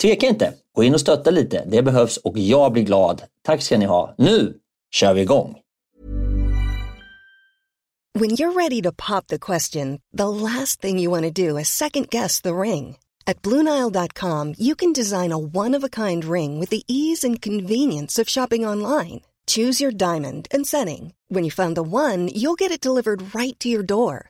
tveka inte. Gå in och stötta lite. Det behövs och jag blir glad. Tack ska ni ha. Nu kör vi igång! When you're ready to pop the question, the last thing you want to do is second guess the ring. At BlueNile.com you can design a one-of-a-kind ring with the ease and convenience of shopping online. Choose your diamond and setting. When you find the one, you'll get it delivered right to your door.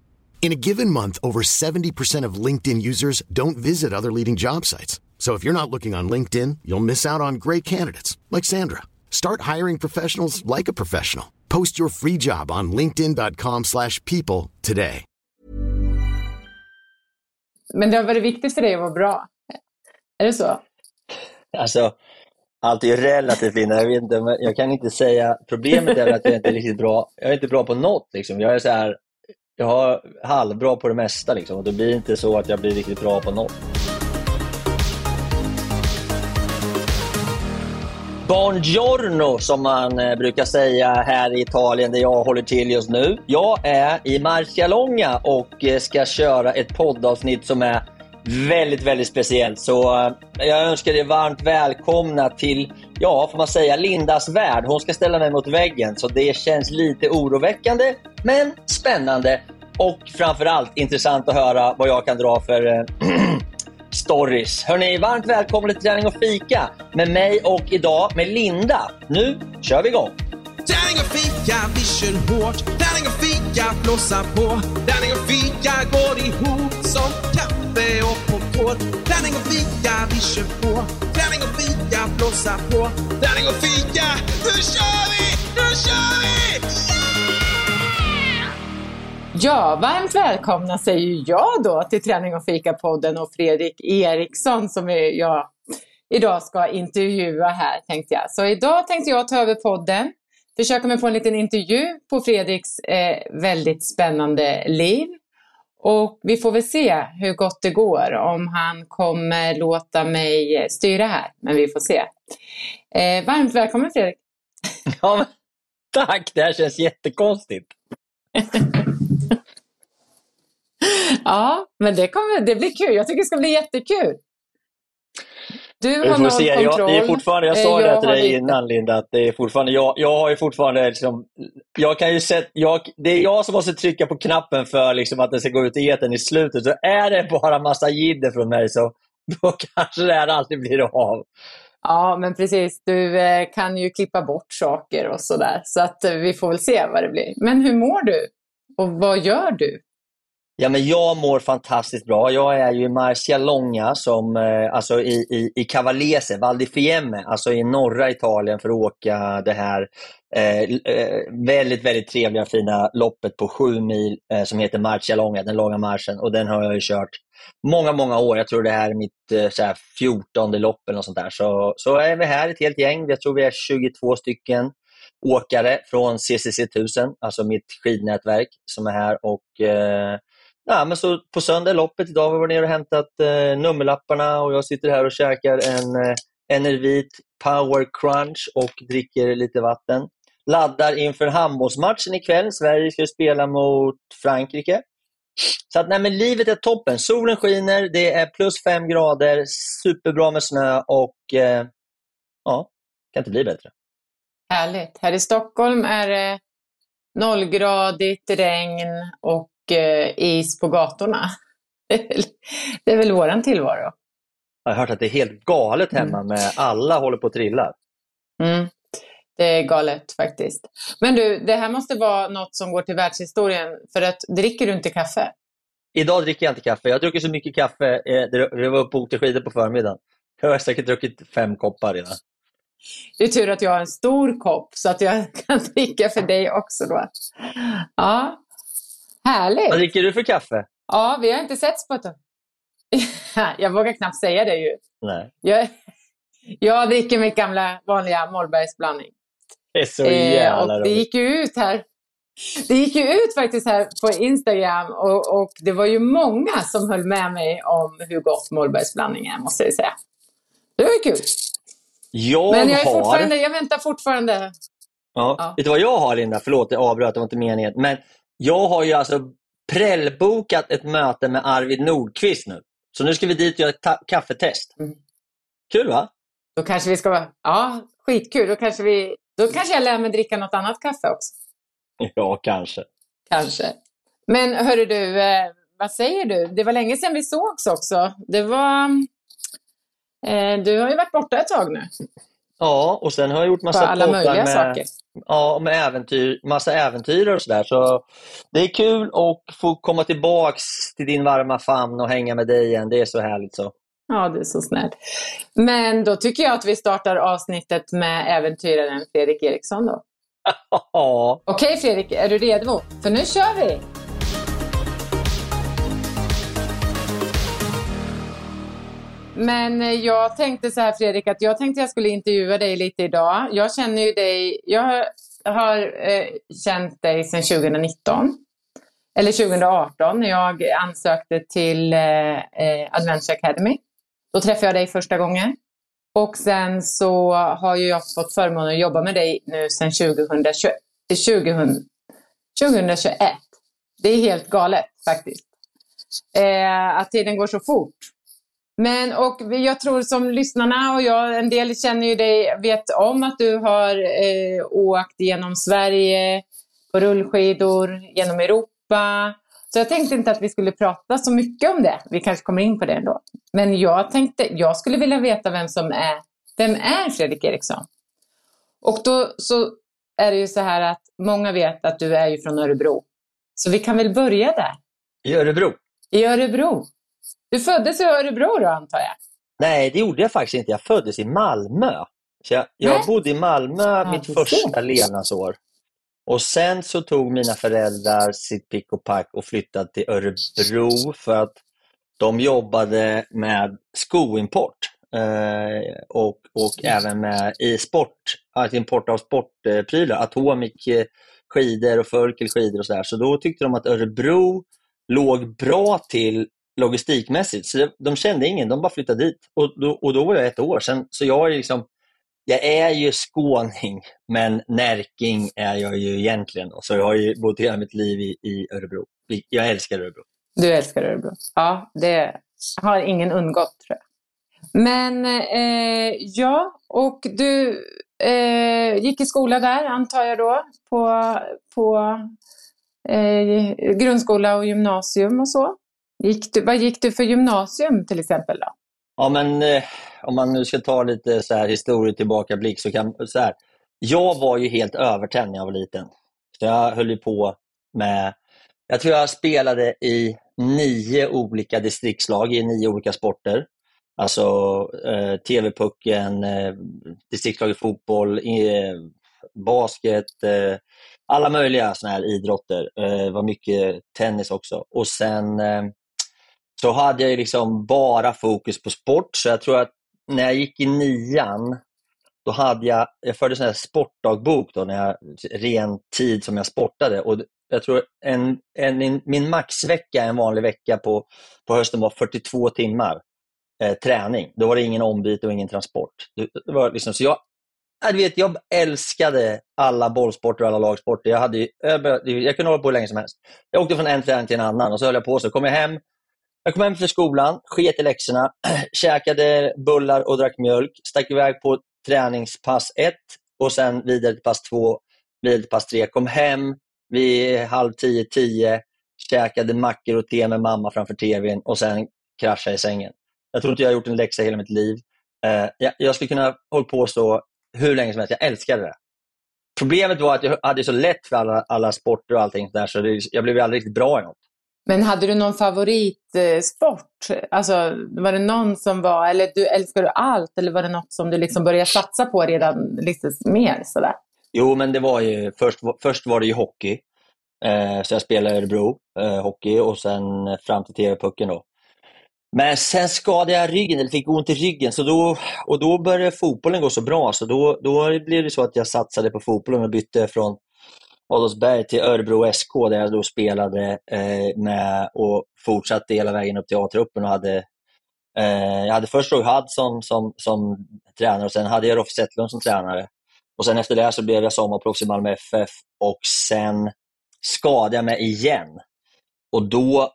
In a given month, over 70% of LinkedIn users don't visit other leading job sites. So if you're not looking on LinkedIn, you'll miss out on great candidates like Sandra. Start hiring professionals like a professional. Post your free job on linkedin.com/people today. Men det har varit viktigt för dig att vara bra. Är det så? Alltså, allt är relativt Linda. Jag, vet inte, jag kan inte säga, problemet är att jag inte är riktigt bra. Jag är inte bra på något liksom. Jag är så här jag är halvbra på det mesta liksom, och det blir inte så att jag blir riktigt bra på något. Buongiorno som man eh, brukar säga här i Italien där jag håller till just nu. Jag är i Marcialonga och eh, ska köra ett poddavsnitt som är väldigt, väldigt speciellt. Så eh, jag önskar er varmt välkomna till, ja, får man säga, Lindas värld. Hon ska ställa mig mot väggen, så det känns lite oroväckande, men spännande. Och framförallt intressant att höra vad jag kan dra för äh, stories. Hörni, varmt välkomna till Träning och fika med mig och idag med Linda. Nu kör vi igång! Träning och fika, vi kör hårt. Träning och fika, blåsa på. Träning och fika går ihop som kaffe och popcorn. Träning och fika, vi kör på. Träning och fika, blåsa på. Träning och fika, nu kör vi! Nu kör vi! Yeah! Ja, varmt välkomna säger jag då till Träning och fika-podden och Fredrik Eriksson som jag idag ska intervjua här tänkte jag. Så idag tänkte jag ta över podden försöka mig på en liten intervju på Fredriks eh, väldigt spännande liv. Och vi får väl se hur gott det går, om han kommer låta mig styra här. Men vi får se. Eh, varmt välkommen Fredrik! Ja, tack! Det här känns jättekonstigt. ja, men det, kommer, det blir kul. Jag tycker det ska bli jättekul. Du har noll se. kontroll. Jag, det är fortfarande, jag sa jag det till dig lite. innan Linda, att det är fortfarande, jag, jag har ju fortfarande liksom, jag kan ju set, jag, det är jag som måste trycka på knappen för liksom att det ska gå ut i eten i slutet. Så är det bara massa jidder från mig så då kanske det här aldrig blir av. Ja, men precis. Du eh, kan ju klippa bort saker och sådär. Så att eh, vi får väl se vad det blir. Men hur mår du? Och vad gör du? Ja, men jag mår fantastiskt bra. Jag är ju i Marcialonga, som, eh, alltså i, i, i Cavallese, Val di Fiemme, alltså i norra Italien för att åka det här eh, eh, väldigt, väldigt trevliga fina loppet på sju mil eh, som heter Marcialonga, den långa marschen. Och den har jag ju kört många, många år. Jag tror det här är mitt eh, så här, 14 lopp eller sånt där. Så, så är vi här ett helt gäng. Jag tror vi är 22 stycken åkare från CCC 1000, alltså mitt skidnätverk som är här. och eh, Ja, men så på söndag loppet idag har vi varit nere och hämtat eh, nummerlapparna och jag sitter här och käkar en eh, Enervit Power Crunch och dricker lite vatten. Laddar inför handbollsmatchen ikväll. Sverige ska spela mot Frankrike. Så att, nej, men livet är toppen. Solen skiner, det är plus fem grader, superbra med snö och eh, ja, kan inte bli bättre. Härligt. Här i Stockholm är det nollgradigt, regn och is på gatorna. det är väl våran tillvaro. Jag har hört att det är helt galet hemma mm. med alla håller på att trilla. Mm. Det är galet faktiskt. Men du, det här måste vara något som går till världshistorien. För att dricker du inte kaffe? Idag dricker jag inte kaffe. Jag druckit så mycket kaffe. Eh, jag var uppe och åkte skidor på förmiddagen. Jag har säkert druckit fem koppar redan. Det är tur att jag har en stor kopp så att jag kan dricka för dig också då. Ja, Härligt! Vad dricker du för kaffe? Ja, vi har inte setts på ett tag. jag vågar knappt säga det ju. Nej. Jag, jag dricker mitt gamla vanliga Mollbergsblandning. Det är så jävla eh, och Det gick ju ut här. Det gick ju ut faktiskt här på Instagram och, och det var ju många som höll med mig om hur gott Mollbergsblandning är, måste jag säga. Det var ju kul. Jag Men jag, är har... fortfarande, jag väntar fortfarande. Ja. ja. Vet du vad jag har Linda? Förlåt, jag avbröt, det var inte meningen. Men jag har ju alltså prällbokat ett möte med Arvid Nordqvist nu. Så nu ska vi dit och göra ett kaffetest. Mm. Kul va? Då kanske vi ska Ja, skitkul. Då kanske, vi... Då kanske jag lär mig dricka något annat kaffe också. Ja, kanske. Kanske. Men hörru du, eh, vad säger du? Det var länge sedan vi sågs också. Det var... Eh, du har ju varit borta ett tag nu. Ja, och sen har jag gjort massa alla möjliga med, saker. Ja, med äventyr, massa äventyr och sådär. Så det är kul att få komma tillbaks till din varma famn och hänga med dig igen. Det är så härligt så. Ja, du är så snäll. Men då tycker jag att vi startar avsnittet med äventyraren Fredrik Eriksson då. Ja. Okej Fredrik, är du redo? För nu kör vi! Men eh, jag tänkte så här Fredrik, att jag tänkte jag skulle intervjua dig lite idag. Jag känner ju dig, jag har eh, känt dig sedan 2019. Eller 2018 när jag ansökte till eh, eh, Adventure Academy. Då träffade jag dig första gången. Och sen så har ju jag fått förmånen att jobba med dig nu sedan 2021. 20, 2021. Det är helt galet faktiskt. Eh, att tiden går så fort. Men och jag tror som lyssnarna och jag, en del känner ju dig, vet om att du har eh, åkt genom Sverige på rullskidor, genom Europa. Så jag tänkte inte att vi skulle prata så mycket om det. Vi kanske kommer in på det ändå. Men jag tänkte, jag skulle vilja veta vem som är, vem är Fredrik Eriksson? Och då så är det ju så här att många vet att du är ju från Örebro. Så vi kan väl börja där. I Örebro? I Örebro. Du föddes i Örebro då antar jag? Nej, det gjorde jag faktiskt inte. Jag föddes i Malmö. Så jag, jag bodde i Malmö ja, mitt första levnadsår. Och sen så tog mina föräldrar sitt pick och pack och flyttade till Örebro för att de jobbade med skoimport eh, och, och även med i sport, alltså import av sportprylar, Atomic eh, skidor och Förkel skidor och sådär. Så då tyckte de att Örebro låg bra till logistikmässigt. Så de kände ingen, de bara flyttade dit. Och då, och då var jag ett år sedan. Så jag är liksom, jag är ju skåning, men närking är jag ju egentligen. Så jag har ju bott hela mitt liv i, i Örebro. Jag älskar Örebro. Du älskar Örebro. Ja, det har ingen undgått tror jag. Men eh, ja, och du eh, gick i skola där antar jag då, på, på eh, grundskola och gymnasium och så? Gick du, vad gick du för gymnasium till exempel? då? Ja, men eh, om man nu ska ta lite så här historie tillbakablick så kan så här. Jag var ju helt övertänd när jag var liten. Så jag höll ju på med Jag tror jag spelade i nio olika distriktslag i nio olika sporter. Alltså eh, TV-pucken, eh, distriktslag i fotboll, eh, basket, eh, alla möjliga såna här idrotter. Eh, det var mycket tennis också. Och sen eh, så hade jag liksom bara fokus på sport. Så jag tror att när jag gick i nian, då hade jag, jag förde en sportdagbok då, när jag, ren tid som jag sportade. Och jag tror en, en, min maxvecka en vanlig vecka på, på hösten var 42 timmar eh, träning. Då var det ingen ombyte och ingen transport. Det, var liksom, så jag, jag, vet, jag älskade alla bollsporter och alla lagsporter. Jag, hade, jag, jag kunde hålla på hur länge som helst. Jag åkte från en träning till en annan och så höll jag på. Så kom jag hem jag kom hem från skolan, sket i läxorna, käkade bullar och drack mjölk, stack iväg på träningspass 1 och sen vidare till pass 2, vidare till pass 3. Kom hem vid halv 10, 10, käkade mackor och te med mamma framför tvn och sen kraschade i sängen. Jag tror inte jag har gjort en läxa hela mitt liv. Eh, jag, jag skulle kunna hålla på så hur länge som helst. Jag älskade det. Problemet var att jag hade så lätt för alla, alla sporter och allting där, så det, jag blev aldrig riktigt bra i något. Men hade du någon favoritsport? Alltså, var det någon som var, eller du, älskar du allt, eller var det något som du liksom började satsa på redan lite mer? Sådär? Jo, men det var ju, först, först var det ju hockey. Eh, så jag spelade i Örebro, eh, hockey, och sen fram till TV-pucken då. Men sen skadade jag ryggen, eller fick ont i ryggen, så då, och då började fotbollen gå så bra, så då, då blev det så att jag satsade på fotbollen och bytte från Adolfsberg till Örebro SK där jag då spelade eh, med och fortsatte hela vägen upp till A-truppen. Och hade, eh, jag hade först Roy Hudson som, som tränare och sen hade jag Roffe Zetterlund som tränare. Och sen efter det så blev jag sommarproffs i Malmö FF och sen skadade jag mig igen. Och då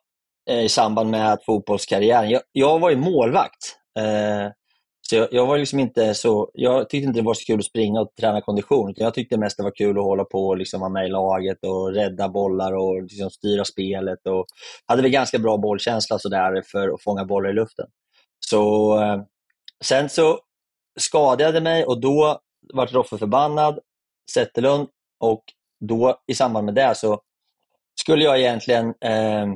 eh, i samband med fotbollskarriären, jag, jag var ju målvakt. Eh, så jag, jag, var liksom inte så, jag tyckte inte det var så kul att springa och träna kondition. Jag tyckte mest det var kul att hålla på och liksom vara med i laget och rädda bollar och liksom styra spelet. Och hade väl ganska bra bollkänsla så där för att fånga bollar i luften. Så, eh, sen så skadade jag mig och då vart Roffe förbannad, Zetterlund, och då i samband med det så skulle jag egentligen eh,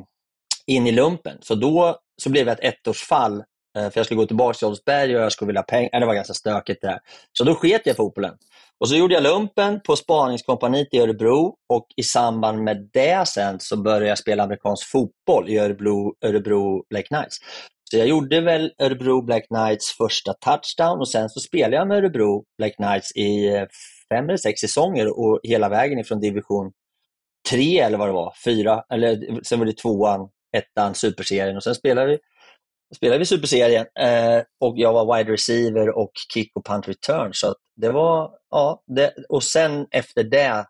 in i lumpen. Så då så blev jag ett ettårsfall Eh, för jag skulle gå tillbaka till Oldsberg och jag skulle vilja ha pengar. Det var ganska stökigt det där. Så då sket jag i fotbollen. Och så gjorde jag lumpen på spaningskompaniet i Örebro och i samband med det sen så började jag spela amerikansk fotboll i Örebro, Örebro Black Knights. Så jag gjorde väl Örebro Black Knights första touchdown och sen så spelade jag med Örebro Black Knights i eh, fem eller sex säsonger och hela vägen ifrån division tre eller vad det var, fyra, eller sen var det tvåan, ettan, superserien och sen spelade vi spelade vi Superserien eh, och jag var wide receiver och kick och punt return. Så det var, ja, det, och sen efter det,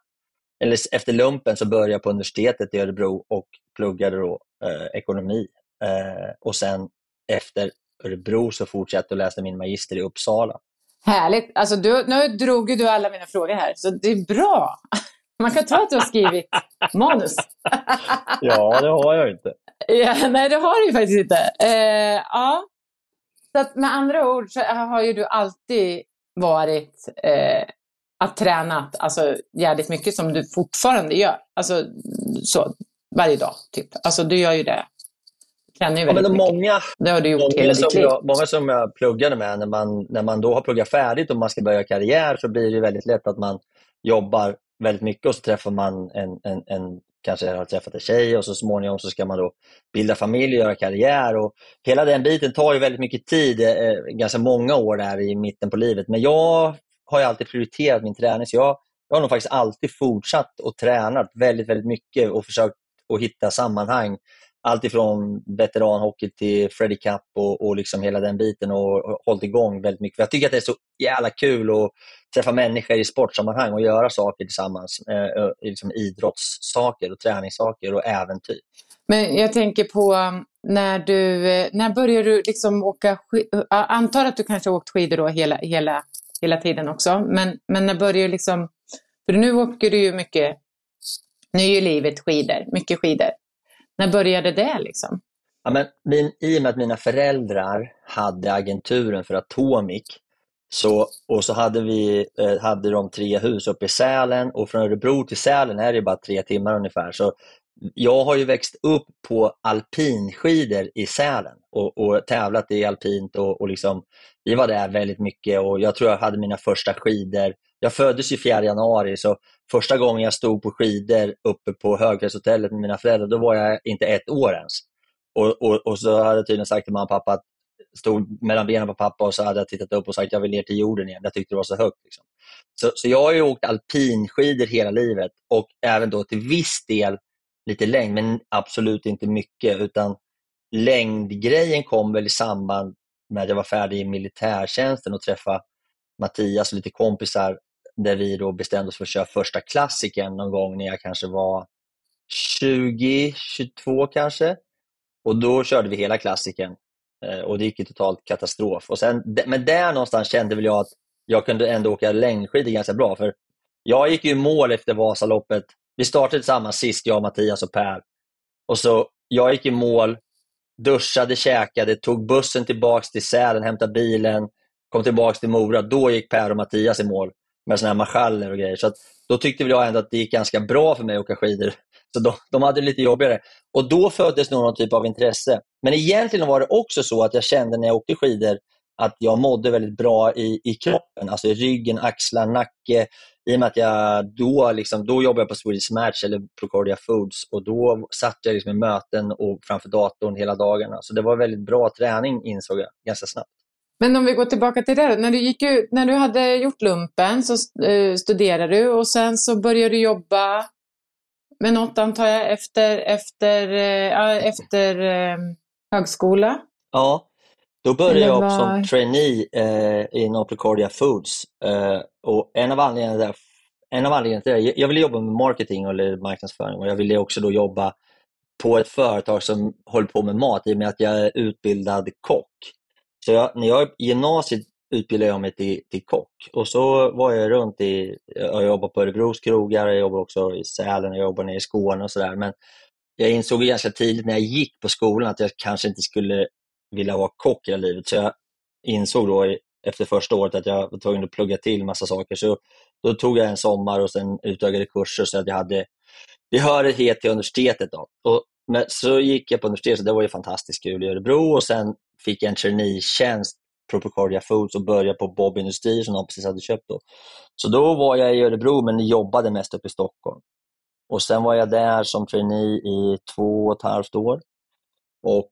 eller efter lumpen, så började jag på universitetet i Örebro och pluggade då eh, ekonomi. Eh, och sen efter Örebro så fortsatte jag och läste min magister i Uppsala. Härligt! Alltså du, nu drog du alla mina frågor här, så det är bra. Man kan tro att du har skrivit manus. ja, det har jag inte. Ja, nej, det har du ju faktiskt inte. Eh, ja. Så att med andra ord så har ju du alltid varit eh, att tränat alltså, jävligt mycket som du fortfarande gör. Alltså så, varje dag, typ. Alltså du gör ju det. Du tränar ju väldigt ja, men mycket. Många, det har du gjort hela ditt liv. Jag, många som jag pluggade med, när man, när man då har pluggat färdigt och man ska börja karriär så blir det väldigt lätt att man jobbar väldigt mycket och så träffar man en, en, en kanske har träffat en tjej och så småningom så ska man då bilda familj och göra karriär. Och hela den biten tar ju väldigt mycket tid, eh, eh ganska många år där i mitten på livet. Men jag har ju alltid prioriterat min träning så jag, jag har nog faktiskt alltid fortsatt och tränat väldigt, väldigt mycket och försökt att hitta sammanhang allt ifrån veteranhockey till Freddie Cup och, och liksom hela den biten och, och hållit igång väldigt mycket. För jag tycker att det är så jävla kul att träffa människor i sportsammanhang och göra saker tillsammans. Eh, liksom idrottssaker och träningssaker och äventyr. Men jag tänker på um, när du, eh, när började du liksom åka skidor? Jag antar att du kanske har åkt skidor då hela, hela, hela tiden också. Men, men när började du liksom, för nu åker du ju mycket, nu är ju livet skidor, mycket skidor. När började det? Liksom? Ja, men min, I och med att mina föräldrar hade agenturen för Atomic så, och så hade, vi, eh, hade de tre hus uppe i Sälen och från Örebro till Sälen är det bara tre timmar ungefär. Så jag har ju växt upp på alpinskidor i Sälen och, och tävlat i alpint och, och liksom, vi var där väldigt mycket och jag tror jag hade mina första skidor. Jag föddes ju 4 januari så första gången jag stod på skidor uppe på Högfjällshotellet med mina föräldrar, då var jag inte ett år ens. Och, och, och så hade jag tydligen sagt till mamma och pappa att stod mellan benen på pappa och så hade jag tittat upp och sagt jag vill ner till jorden igen. Jag tyckte det var så högt. Liksom. Så, så jag har ju åkt alpinskidor hela livet och även då till viss del lite längd, men absolut inte mycket. utan Längdgrejen kom väl i samband med att jag var färdig i militärtjänsten och träffa Mattias och lite kompisar där vi då bestämde oss för att köra första klassiken någon gång när jag kanske var 20, 22 kanske. Och då körde vi hela klassiken eh, och det gick ju totalt katastrof. Och sen, men där någonstans kände väl jag att jag kunde ändå åka längdskidor ganska bra. För jag gick ju i mål efter Vasaloppet. Vi startade tillsammans sist, jag, Mattias och Per. Och så Jag gick i mål, duschade, käkade, tog bussen tillbaka till Sälen, hämtade bilen, kom tillbaka till Mora. Då gick Per och Mattias i mål med såna här marschaller och grejer. Så att, då tyckte väl jag ändå att det gick ganska bra för mig att åka skidor. Så de, de hade det lite jobbigare. Och då föddes nog någon typ av intresse. Men egentligen var det också så att jag kände när jag åkte skidor att jag mådde väldigt bra i, i kroppen, alltså i ryggen, axlar, nacke. I och med att jag då, liksom, då jobbade jag på Swedish Match eller Procordia Foods och då satt jag liksom i möten och framför datorn hela dagarna. Så det var väldigt bra träning insåg jag ganska snabbt. Men om vi går tillbaka till det när du, gick ut, när du hade gjort lumpen så uh, studerade du och sen så började du jobba med något antar jag efter, efter, uh, efter uh, högskola? Ja, då började jag var... som trainee eh, inom Procordia Foods. Eh, och en av anledningarna en av anledningarna till det, jag ville jobba med marketing eller marknadsföring och jag ville också då jobba på ett företag som håller på med mat i och med att jag är utbildad kock. Så jag, när jag i gymnasiet utbildade jag mig till, till kock och så var jag runt i, jag jobbade på Örebros krogar, jag jobbade också i Sälen, jag jobbade nere i Skåne och sådär. Men jag insåg ganska tidigt när jag gick på skolan att jag kanske inte skulle vilja vara kock hela livet. Så jag insåg då efter första året att jag var tvungen att plugga till massa saker. Så då tog jag en sommar och sen utökade kurser så att jag hade behörighet till universitetet. Då. Och, men, så gick jag på universitetet, det var ju fantastiskt kul i Örebro och sen fick en traineetjänst på Procordia Foods och började på Bob Industrier som de precis hade köpt. Då. Så då var jag i Örebro men jobbade mest uppe i Stockholm. Och Sen var jag där som trainee i två och ett halvt år och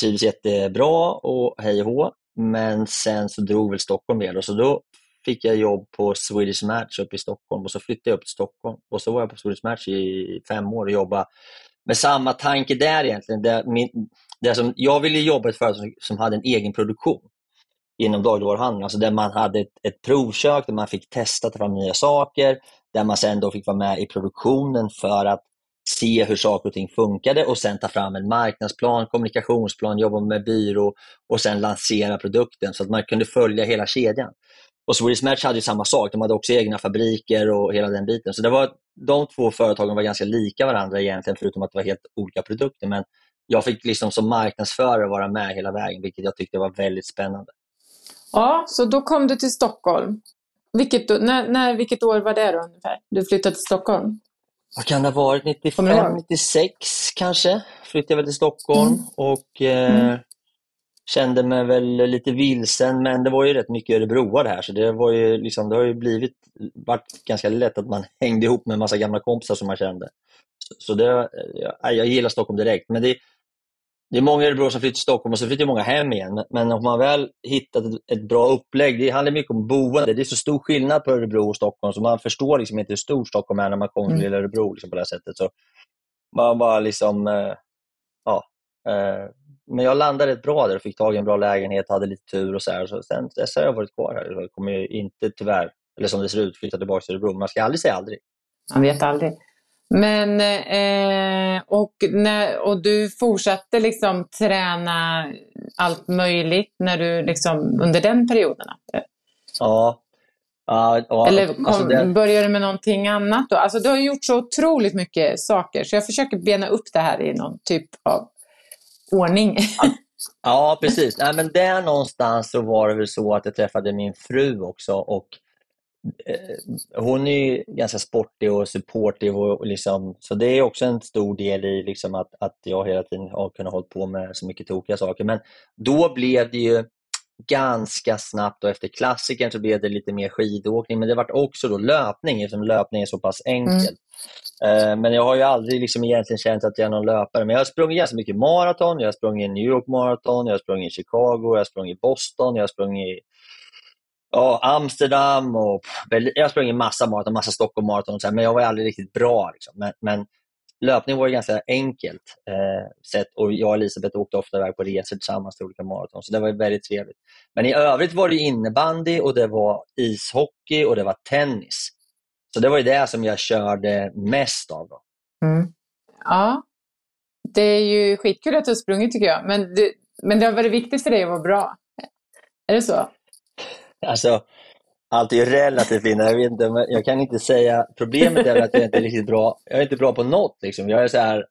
trivdes jättebra och hej och hå. Men sen så drog väl Stockholm med så då fick jag jobb på Swedish Match uppe i Stockholm och så flyttade jag upp till Stockholm. Och så var jag på Swedish Match i fem år och jobbade men samma tanke där egentligen. Det, min, det som, jag ville jobba i ett företag som, som hade en egen produktion inom dagligvaruhandeln, alltså där man hade ett, ett provkök där man fick testa ta fram nya saker, där man sen då fick vara med i produktionen för att se hur saker och ting funkade och sen ta fram en marknadsplan, kommunikationsplan, jobba med byrå och sen lansera produkten så att man kunde följa hela kedjan. Och Swedish Match hade samma sak, de hade också egna fabriker och hela den biten. Så det var, de två företagen var ganska lika varandra egentligen förutom att det var helt olika produkter. Men jag fick liksom som marknadsförare vara med hela vägen vilket jag tyckte var väldigt spännande. Ja, så då kom du till Stockholm. Vilket, när, när, vilket år var det då ungefär? Du flyttade till Stockholm? vad kan det ha varit, 95, 96 kanske, flyttade jag väl till Stockholm mm. och eh, mm. Kände mig väl lite vilsen, men det var ju rätt mycket örebroar här så det, var ju liksom, det har ju blivit varit ganska lätt att man hängde ihop med en massa gamla kompisar som man kände. Så, det, jag, jag gillar Stockholm direkt, men det, det är många Örebro som flyttar till Stockholm och så flyttar många hem igen. Men om man väl hittat ett bra upplägg, det handlar mycket om boende. Det är så stor skillnad på Örebro och Stockholm så man förstår liksom inte hur stor Stockholm är när man kommer till mm. Örebro liksom på det sättet. Så man bara liksom, eh, ja. Men jag landade rätt bra där och fick tag i en bra lägenhet, hade lite tur och så här. Så sen dess har jag varit kvar här. Jag kommer inte tyvärr, eller som det ser ut, flytta tillbaka till Örebro. Man ska aldrig säga aldrig. Man vet aldrig. Men, eh, och, när, och du fortsatte liksom träna allt möjligt när du liksom, under den perioden? Ja. ja, ja Eller kom, alltså det... började du med någonting annat då? Alltså du har gjort så otroligt mycket saker så jag försöker bena upp det här i någon typ av ordning. Ja, precis. Nej, men där någonstans så var det väl så att jag träffade min fru också och eh, hon är ganska sportig och supportive och, och liksom, så det är också en stor del i liksom att, att jag hela tiden har kunnat hålla på med så mycket tokiga saker. Men då blev det ju ganska snabbt och efter klassikern så blev det lite mer skidåkning men det var också då löpning eftersom löpning är så pass enkelt. Mm. Eh, men jag har ju aldrig liksom egentligen känt att jag är någon löpare men jag har sprungit ganska mycket maraton. Jag har sprungit New York Marathon, jag har sprungit i Chicago, jag har sprungit i Boston, jag har sprungit i ja, Amsterdam och jag har sprungit massa maraton, massa Stockholm Marathon. men jag var aldrig riktigt bra. Liksom. Men, men löpning var ganska enkelt. Eh, sett och jag och Elisabeth åkte ofta iväg på resor tillsammans till olika maraton, så det var väldigt trevligt. Men i övrigt var det innebandy och det var ishockey och det var tennis. Så det var det som jag körde mest av. Då. Mm. Ja, det är ju skitkul att du har sprungit tycker jag, men det, men det har varit viktigt för dig att vara bra. Är det så? Alltså, allt är ju relativt Linda. Jag, vet inte, jag kan inte säga, problemet är att jag inte är riktigt bra. Jag är inte bra på något. Liksom. Jag är så här,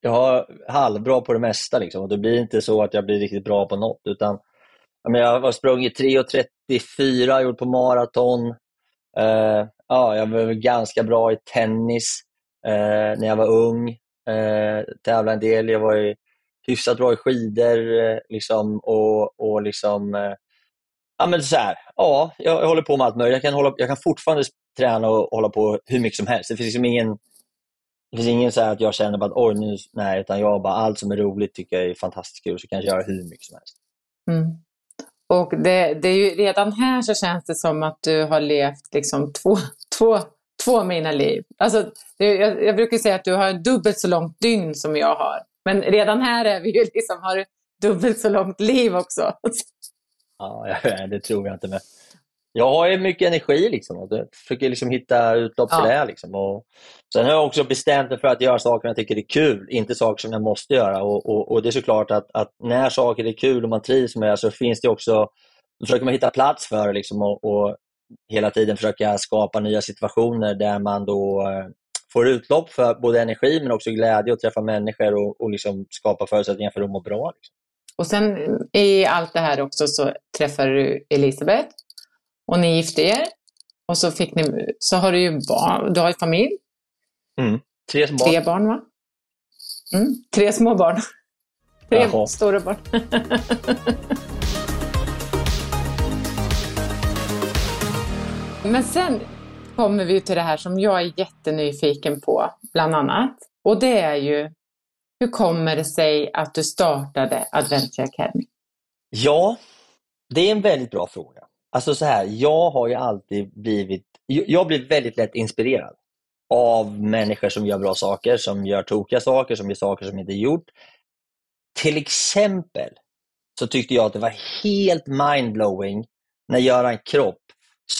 jag har halvbra på det mesta liksom. och det blir inte så att jag blir riktigt bra på något. Utan, jag har sprungit 3.34, gjort på maraton. Uh, ja, jag var ganska bra i tennis uh, när jag var ung. Uh, tävlade en del. Jag var ju hyfsat bra i skidor liksom, och, och liksom, Ja, men så här, ja, jag, håller på med allt möjligt. Jag kan, hålla, jag kan fortfarande träna och hålla på hur mycket som helst. Det finns liksom ingen, det finns ingen så att jag känner att oj, nu, nej, utan jag bara allt som är roligt tycker jag är fantastiskt kul, så kan jag göra hur mycket som helst. Mm. Och det, det är ju, redan här så känns det som att du har levt liksom två, två, två mina liv. Alltså, det, jag, jag, brukar säga att du har dubbelt så långt dygn som jag har. Men redan här är vi ju liksom, har du dubbelt så långt liv också. Ja, det tror jag inte. Men jag har ju mycket energi liksom, och försöker liksom hitta utlopp för ja. det. Liksom. Och sen har jag också bestämt mig för att göra saker jag tycker är kul, inte saker som jag måste göra. Och, och, och det är såklart att, att, när saker är kul och man trivs med det så finns det också, då försöker man hitta plats för det liksom, och, och hela tiden försöka skapa nya situationer där man då eh, får utlopp för både energi men också glädje att träffa människor och, och liksom skapa förutsättningar för att må bra. Liksom. Och sen i allt det här också så träffade du Elisabeth och ni gifte er. Och så, fick ni, så har du ju barn, du har ju familj. Mm. Tre barn. Tre barn va? Mm. Tre små barn. Tre Jaha. stora barn. Men sen kommer vi till det här som jag är jättenyfiken på, bland annat. Och det är ju hur kommer det sig att du startade Adventure Academy? Ja, det är en väldigt bra fråga. Alltså så här, jag har ju alltid blivit, jag blir väldigt lätt inspirerad av människor som gör bra saker, som gör tokiga saker, som gör saker som inte är gjort. Till exempel så tyckte jag att det var helt mindblowing när Göran Kropp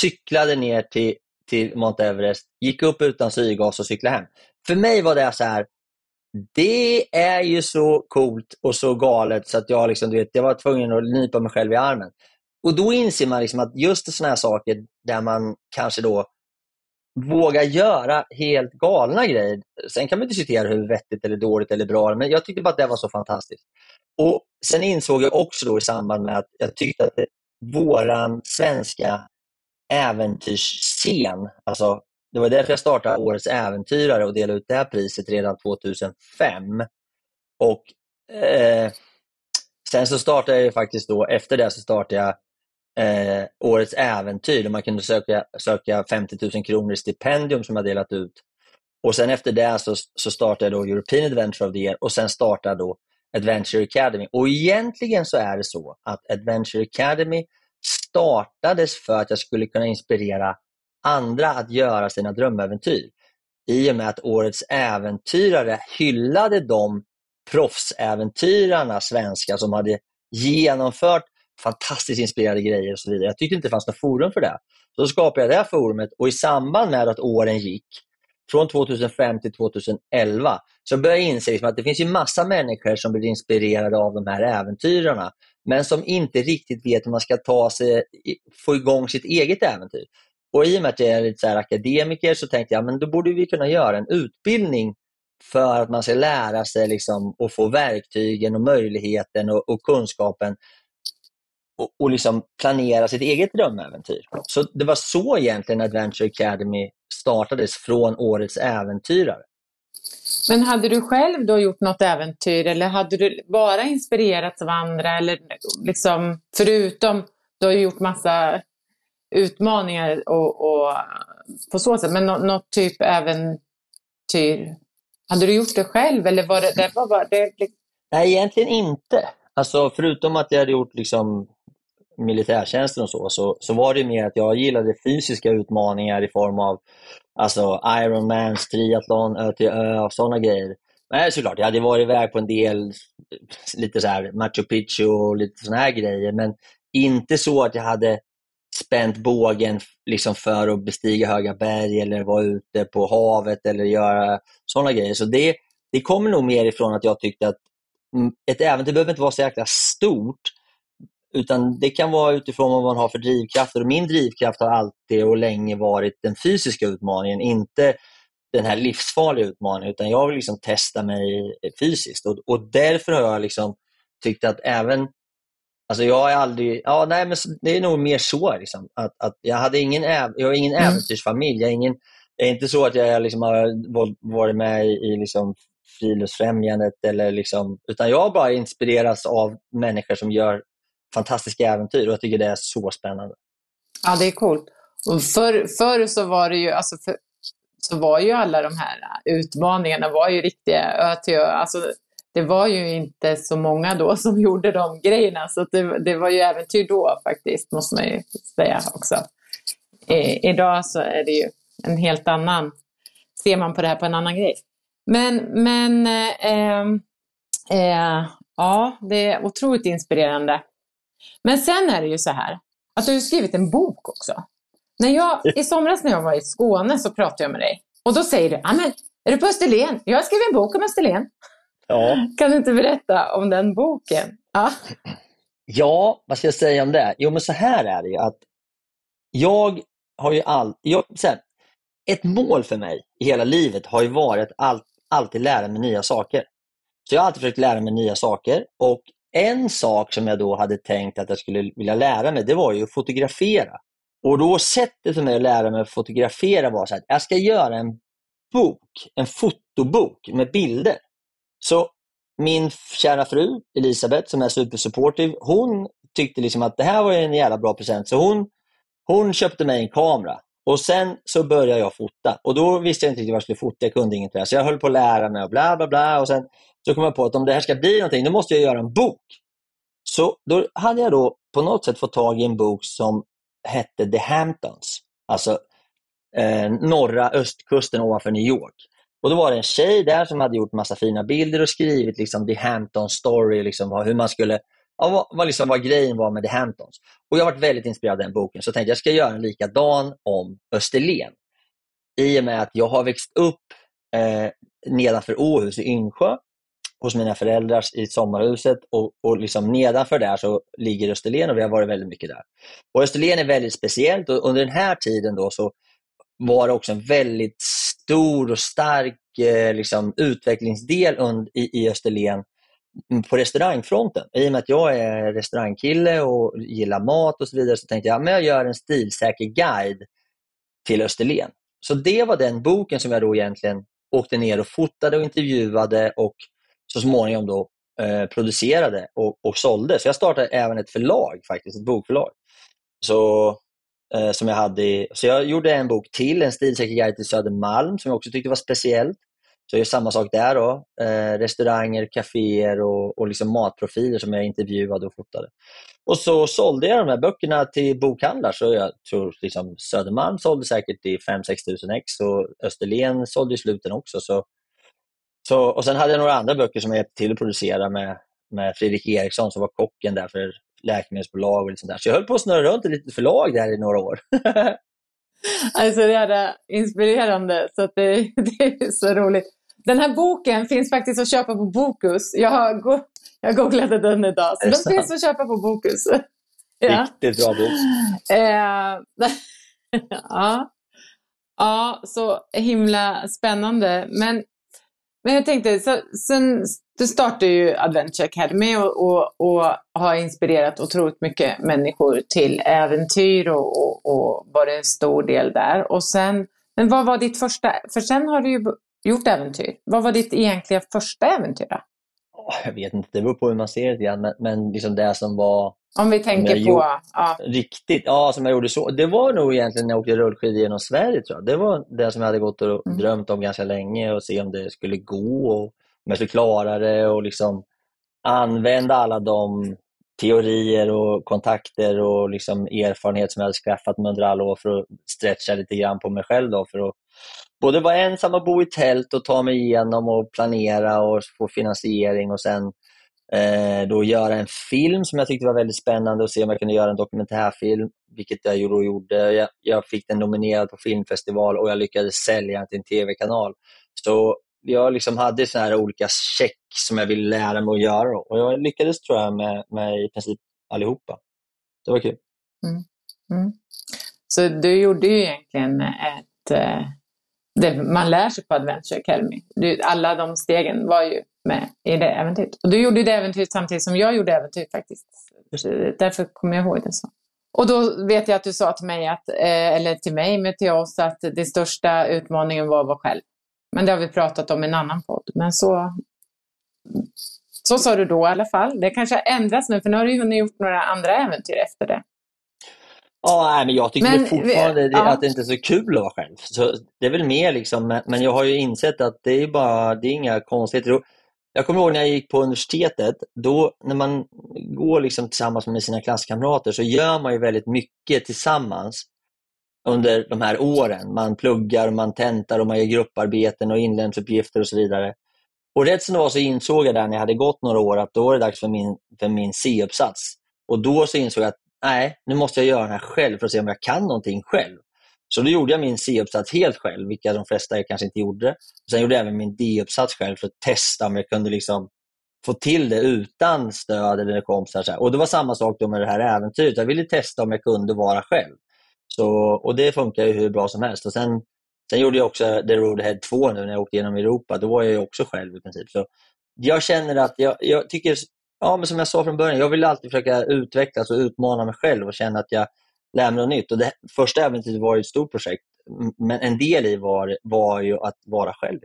cyklade ner till, till Mount Everest, gick upp utan syrgas och cyklade hem. För mig var det så här, det är ju så coolt och så galet så att jag, liksom, du vet, jag var tvungen att nypa mig själv i armen. Och Då inser man liksom att just sådana här saker där man kanske då vågar göra helt galna grejer. Sen kan man diskutera hur vettigt eller dåligt eller bra men jag tyckte bara att det var så fantastiskt. Och Sen insåg jag också då i samband med att jag tyckte att våran svenska äventyrsscen, alltså det var därför jag startade Årets äventyrare och delade ut det här priset redan 2005. Och eh, Sen så startade jag faktiskt då, efter det så startade jag eh, Årets äventyr där man kunde söka, söka 50 000 kronor i stipendium som jag delat ut. Och sen efter det så, så startade jag då European Adventure of the Year och sen startade då Adventure Academy. Och egentligen så är det så att Adventure Academy startades för att jag skulle kunna inspirera andra att göra sina drömäventyr. I och med att Årets äventyrare hyllade de proffsäventyrarna svenska som hade genomfört fantastiskt inspirerade grejer och så vidare. Jag tyckte inte det fanns något forum för det. Så då skapade jag det här forumet och i samband med att åren gick, från 2005 till 2011, så började jag inse liksom att det finns ju massa människor som blir inspirerade av de här äventyrarna, men som inte riktigt vet hur man ska ta sig, få igång sitt eget äventyr. Och I och med att jag är lite så akademiker så tänkte jag men då borde vi kunna göra en utbildning för att man ska lära sig liksom, och få verktygen och möjligheten och, och kunskapen och, och liksom planera sitt eget drömäventyr. Så det var så egentligen Adventure Academy startades från Årets äventyrare. Men hade du själv då gjort något äventyr eller hade du bara inspirerats av andra? Eller liksom, förutom, du har ju gjort massa utmaningar och, och på så sätt, men något, något typ äventyr, hade du gjort det själv eller var det, det var bara, det... Nej, egentligen inte. Alltså förutom att jag hade gjort liksom militärtjänsten och så, så, så var det mer att jag gillade fysiska utmaningar i form av alltså Ironmans, triathlon, ö till ö och sådana grejer. Men såklart, jag hade varit iväg på en del lite så här Machu Picchu och lite sådana här grejer, men inte så att jag hade spänt bågen liksom för att bestiga höga berg eller vara ute på havet eller göra sådana grejer. Så det, det kommer nog mer ifrån att jag tyckte att mm, ett äventyr behöver inte vara så jäkla stort, utan det kan vara utifrån vad man har för drivkrafter. Och min drivkraft har alltid och länge varit den fysiska utmaningen, inte den här livsfarliga utmaningen, utan jag vill liksom testa mig fysiskt. Och, och därför har jag liksom tyckt att även Alltså jag har aldrig, ja nej men det är nog mer så liksom, att, att jag hade ingen, jag har ingen mm. äventyrsfamilj. Jag är, ingen, det är inte så att jag liksom har varit med i liksom Friluftsfrämjandet eller liksom, utan jag bara inspireras av människor som gör fantastiska äventyr och jag tycker det är så spännande. Ja, det är coolt. Och förr, förr så var det ju, alltså för, så var ju alla de här utmaningarna var ju riktiga ö till ö. Alltså, det var ju inte så många då som gjorde de grejerna, så det, det var ju äventyr då faktiskt, måste man ju säga också. I, idag så är det ju en helt annan, ser man på det här på en annan grej. Men, men eh, eh, ja, det är otroligt inspirerande. Men sen är det ju så här, att du har skrivit en bok också. När jag, I somras när jag var i Skåne så pratade jag med dig och då säger du, men är du på Österlen? Jag har skrivit en bok om Österlen. Ja. Kan du inte berätta om den boken? Ja. ja, vad ska jag säga om det? Jo, men så här är det ju att jag har ju all, jag, här, ett mål för mig i hela livet har ju varit att all, alltid lära mig nya saker. Så jag har alltid försökt lära mig nya saker och en sak som jag då hade tänkt att jag skulle vilja lära mig, det var ju att fotografera. Och då sättet för mig att lära mig att fotografera var så att jag ska göra en bok, en fotobok med bilder. Så min kära fru Elisabeth som är supersupportive, hon tyckte liksom att det här var en jävla bra present. Så hon, hon köpte mig en kamera och sen så började jag fota. Och då visste jag inte riktigt vad jag skulle fota, jag kunde inget. Så jag höll på att lära mig och bla bla bla. Och sen så kom jag på att om det här ska bli någonting, då måste jag göra en bok. Så då hade jag då på något sätt fått tag i en bok som hette The Hamptons. Alltså eh, norra östkusten ovanför New York. Och Då var det en tjej där som hade gjort massa fina bilder och skrivit liksom The Hampton story, liksom, hur man skulle, ja, vad, vad, liksom, vad grejen var med The Hamptons. Och Jag varit väldigt inspirerad av den boken, så jag tänkte jag ska göra en likadan om Österlen. I och med att jag har växt upp eh, nedanför Åhus i Yngsjö hos mina föräldrar i sommarhuset och, och liksom nedanför där så ligger Österlen och vi har varit väldigt mycket där. Och Österlen är väldigt speciellt och under den här tiden då så var det också en väldigt stor och stark eh, liksom, utvecklingsdel i, i Österlen på restaurangfronten. I och med att jag är restaurangkille och gillar mat och så vidare så tänkte jag att jag gör en stilsäker guide till Österlen. Så det var den boken som jag då egentligen åkte ner och fotade och intervjuade och så småningom då eh, producerade och, och sålde. Så jag startade även ett förlag, faktiskt, ett bokförlag. Så, eh, som jag, hade, så jag gjorde en bok till, En stilsäker guide till Södermalm, som jag också tyckte var speciellt. Så jag gör samma sak där. Då. Eh, restauranger, kaféer och, och liksom matprofiler som jag intervjuade och fotade. Och så sålde jag de här böckerna till bokhandlar. Så jag tror liksom Södermalm sålde säkert i 5-6 tusen ex och Österlen sålde i sluten också. Så så, och Sen hade jag några andra böcker som jag hjälpte till att producera med, med Fredrik Eriksson som var kocken där för läkemedelsbolag och lite sånt där. Så jag höll på att snurra runt i lite förlag där i några år. alltså det är inspirerande, så det, det, är så roligt. Den här boken finns faktiskt att köpa på Bokus. Jag har, go jag googlade den idag, så den sant? finns att köpa på Bokus. ja. Riktigt bra bok. Eh, ja. ja, så himla spännande. Men men jag tänkte, så, sen du startade ju Adventure Academy och, och, och, har inspirerat otroligt mycket människor till äventyr och, och, och varit en stor del där. Och sen, men vad var ditt första, för sen har du ju gjort äventyr. Vad var ditt egentliga första äventyr då? Jag vet inte, det beror på hur man ser det men, men liksom det som var om vi tänker på... Gjort, ja. Riktigt, ja, som jag gjorde så. Det var nog egentligen när jag åkte rullskidor genom Sverige tror jag. Det var det som jag hade gått och mm. drömt om ganska länge och se om det skulle gå och om jag skulle klara det och liksom använda alla de teorier och kontakter och liksom erfarenhet som jag hade skaffat mig under alla år för att stretcha lite grann på mig själv. Då, för att både vara ensam och bo i tält och ta mig igenom och planera och få finansiering och sen eh, då göra en film som jag tyckte var väldigt spännande och se om jag kunde göra en dokumentärfilm, vilket jag gjorde. Jag, jag fick den nominerad på filmfestival och jag lyckades sälja den till en tv-kanal. Så jag liksom hade såna här olika check som jag ville lära mig att göra och jag lyckades tror jag med, med i princip allihopa. Det var kul. Mm. Mm. Så du gjorde ju egentligen ett eh, det man lär sig på Adventure Academy. alla de stegen var ju med i det äventyret. Och du gjorde det äventyret samtidigt som jag gjorde äventyret. faktiskt. Därför kommer jag ihåg det så. Och då vet jag att du sa till mig, att, eh, eller till mig, men till oss, att den största utmaningen var att vara själv. Men det har vi pratat om i en annan podd. Men så, så sa du då i alla fall. Det kanske har ändrats nu, för nu har du hunnit gjort några andra äventyr efter det. Ja, men jag tycker men, fortfarande ja. att det inte är så kul att vara själv. Så det är väl mer liksom, men jag har ju insett att det är bara, det är inga konstigheter. Jag kommer ihåg när jag gick på universitetet, då när man går liksom tillsammans med sina klasskamrater så gör man ju väldigt mycket tillsammans under de här åren. Man pluggar, man tentar och man gör grupparbeten och inlämningsuppgifter och så vidare. Och rätt som det var så insåg jag där när jag hade gått några år att då var det dags för min, för min C-uppsats. Och då så insåg jag att nej, nu måste jag göra den här själv för att se om jag kan någonting själv. Så då gjorde jag min C-uppsats helt själv, vilket de flesta kanske inte gjorde. Sen gjorde jag även min D-uppsats själv för att testa om jag kunde liksom få till det utan stöd eller kompisar. Och det var samma sak då med det här äventyret. Jag ville testa om jag kunde vara själv. Så, och det funkar ju hur bra som helst. Och sen, sen gjorde jag också The Road Ahead 2 nu när jag åkte genom Europa. Då var jag också själv i princip. Så jag känner att jag, jag tycker, ja, men som jag sa från början, jag vill alltid försöka utvecklas och utmana mig själv och känna att jag lär mig något nytt. Och det första äventyret var ett stort projekt, men en del i var, var ju att vara själv.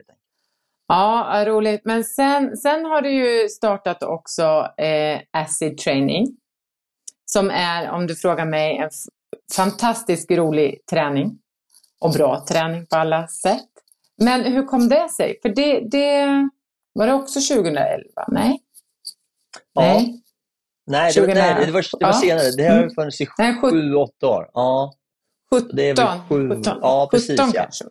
Ja, roligt. Men sen, sen har du ju startat också eh, Acid Training. Som är, om du frågar mig, en fantastiskt rolig träning. Och bra träning på alla sätt. Men hur kom det sig? För det, det var det också 2011? Nej? Ja. Nej. Nej, det, var, nej, det var, det var ja. senare. Det har funnits i sju, åtta år. Ja. 17? Det är väl sju, 17, ja, precis, 17 ja. kanske?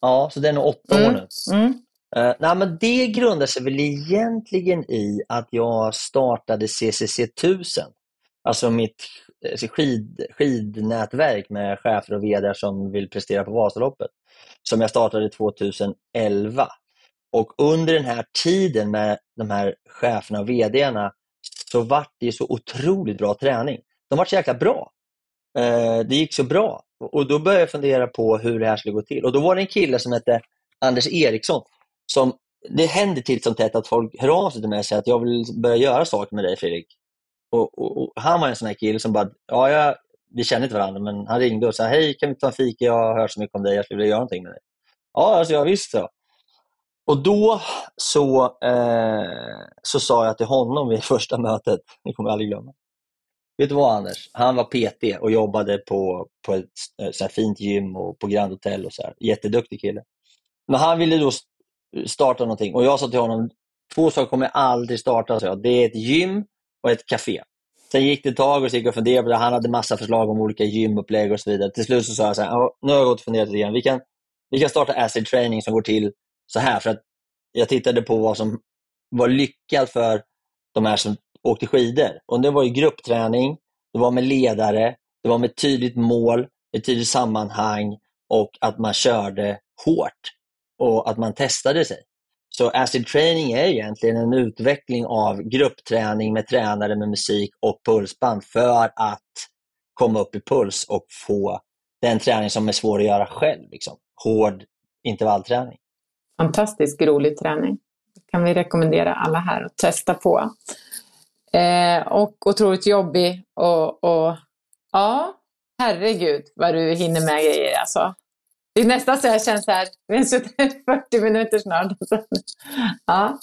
Ja, så det är nog åtta mm. år nu. Mm. Uh, nej, men det grundar sig väl egentligen i att jag startade CCC 1000. Alltså mitt alltså skid, skidnätverk med chefer och vd som vill prestera på Vasaloppet. Som jag startade 2011. Och under den här tiden med de här cheferna och vdarna så vart det så otroligt bra träning. De vart så jäkla bra. Eh, det gick så bra. Och Då började jag fundera på hur det här skulle gå till. Och Då var det en kille som hette Anders Eriksson. Som, det händer till som tätt att folk hör av sig till mig och säger att jag vill börja göra saker med dig Fredrik. Och, och, och Han var en sån här kille som bara, ja, jag, vi känner inte varandra, men han ringde och sa, hej kan vi ta en fika? Jag har hört så mycket om dig, jag skulle vilja göra någonting med dig. Ja, alltså, jag visst så. Och då så, eh, så sa jag till honom vid första mötet, det kommer jag aldrig glömma. Vet du vad Anders? Han var PT och jobbade på, på ett eh, så fint gym och på Grand Hotel och så här. Jätteduktig kille. Men han ville då starta någonting och jag sa till honom, två saker kommer jag aldrig starta. Så jag. Det är ett gym och ett café. Sen gick det ett tag och så gick jag och funderade på det. Han hade massa förslag om olika gymupplägg och så vidare. Till slut så sa jag så här, nu har jag gått och funderat lite grann. Vi kan, vi kan starta acid training som går till så här. För att jag tittade på vad som var lyckat för de här som åkte skidor. Och Det var ju gruppträning, det var med ledare, det var med tydligt mål, ett tydligt sammanhang och att man körde hårt och att man testade sig. Så acid training är egentligen en utveckling av gruppträning med tränare med musik och pulsband för att komma upp i puls och få den träning som är svår att göra själv. Liksom. Hård intervallträning. Fantastiskt rolig träning. Det kan vi rekommendera alla här att testa på. Eh, och otroligt jobbig och, och ja, herregud vad du hinner med grejer alltså. Det är nästan så jag känner så här, vi har suttit 40 minuter snart. ja.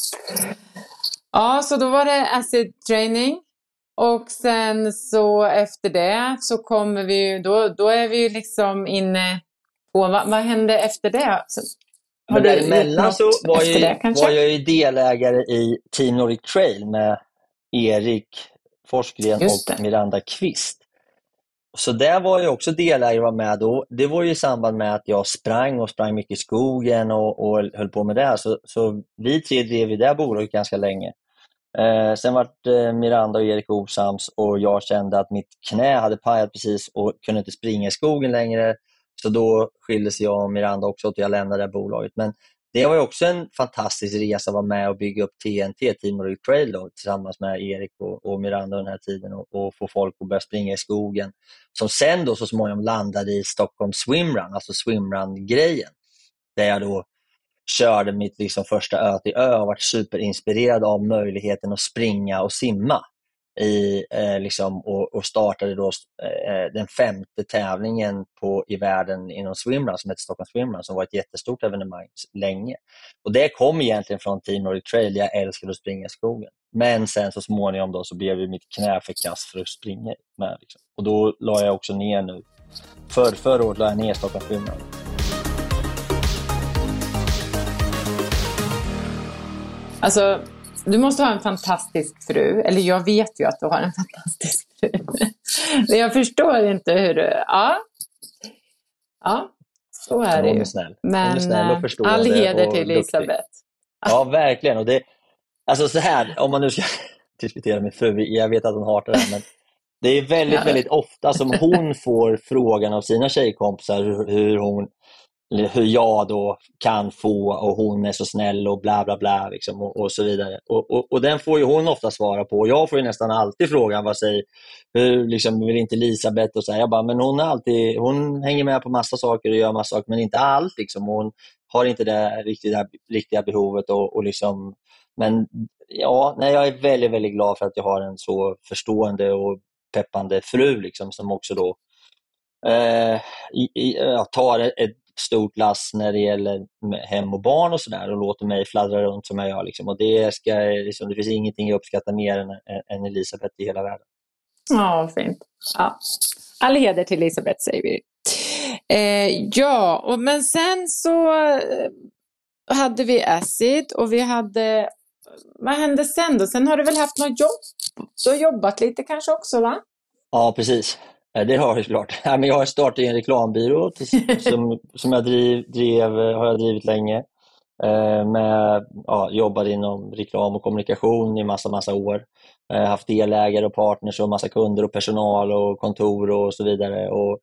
ja, så då var det acid training. Och sen så efter det så kommer vi, då, då är vi ju liksom inne på, vad, vad hände efter det? Men däremellan så var, ju, det, var jag ju delägare i Team Nordic Trail med Erik Forsgren och Miranda Kvist. Så där var jag också delägare var med då. Det var ju i samband med att jag sprang och sprang mycket i skogen och, och höll på med det. Så, så vi tre drev ju det bolaget ganska länge. Eh, sen vart eh, Miranda och Erik osams och jag kände att mitt knä hade pajat precis och kunde inte springa i skogen längre. Så då skildes jag och Miranda också och jag lämnade det bolaget. Men det var också en fantastisk resa att vara med och bygga upp TNT, Team Nordic Trail, då, tillsammans med Erik och, och Miranda den här tiden och, och, få folk att börja springa i skogen. Som sen då så småningom landade i Stockholm Swimrun, alltså swimrun-grejen. Där jag då körde mitt liksom första ö till ö och varit superinspirerad av möjligheten att springa och simma i, eh, liksom, och, och, startade då eh, eh, den femte tävlingen på, i världen inom swimrun som heter Stockholm Swimrun som var ett jättestort evenemang länge. Och Det kom egentligen från Team Nordic Trail, jag älskade att springa i skogen. Men sen så småningom då så blev mitt knä för kass för att springa med. Liksom. Och då la jag också ner nu, för, förra året la jag ner Stockholm Swimrun. Alltså, du måste ha en fantastisk fru. Eller jag vet ju att du har en fantastisk fru. Men jag förstår inte hur du... Ja, ja så är det ju. Hon snäll. Men hon är snäll och förstående all heder till Elisabeth. Ja, verkligen. Och det, alltså så här, om man nu ska diskutera med fru, jag vet att hon hatar det här, men det är väldigt, väldigt ofta som hon får frågan av sina tjejkompisar hur hon hur jag då kan få och hon är så snäll och bla bla bla liksom, och, och, så vidare. Och, och, och, den får ju hon ofta svara på och jag får nästan alltid frågan vad säger, hur liksom, vill inte Elisabeth och så här. Jag bara, men hon, är alltid, hon hänger med på massa saker och gör massa saker men inte allt. Liksom. Hon har inte det riktiga, riktiga behovet och, och liksom, men ja, nej, jag är väldigt, väldigt glad för att jag har en så förstående och peppande fru liksom, som också då eh, i, i, tar ett stort lass när det gäller hem och barn och sådär och låter mig fladdra runt som jag gör. Liksom. Och det, ska, liksom, det finns ingenting jag uppskattar mer än, än Elisabeth i hela världen. Ja, fint. Ja. All heder till Elisabeth säger vi. Eh, ja, och, men sen så eh, hade vi Acid och vi hade... Vad hände sen då? Sen har du väl haft något jobb? Du har jobbat lite kanske också va? Ja, precis. Det har jag såklart. Jag har startat en reklambyrå som, som jag driv, drev, har jag drivit länge. Eh, med, ja, jobbade inom reklam och kommunikation i massa, massa år. Jag har haft delägare och partners och massa kunder och personal och kontor och så vidare. Och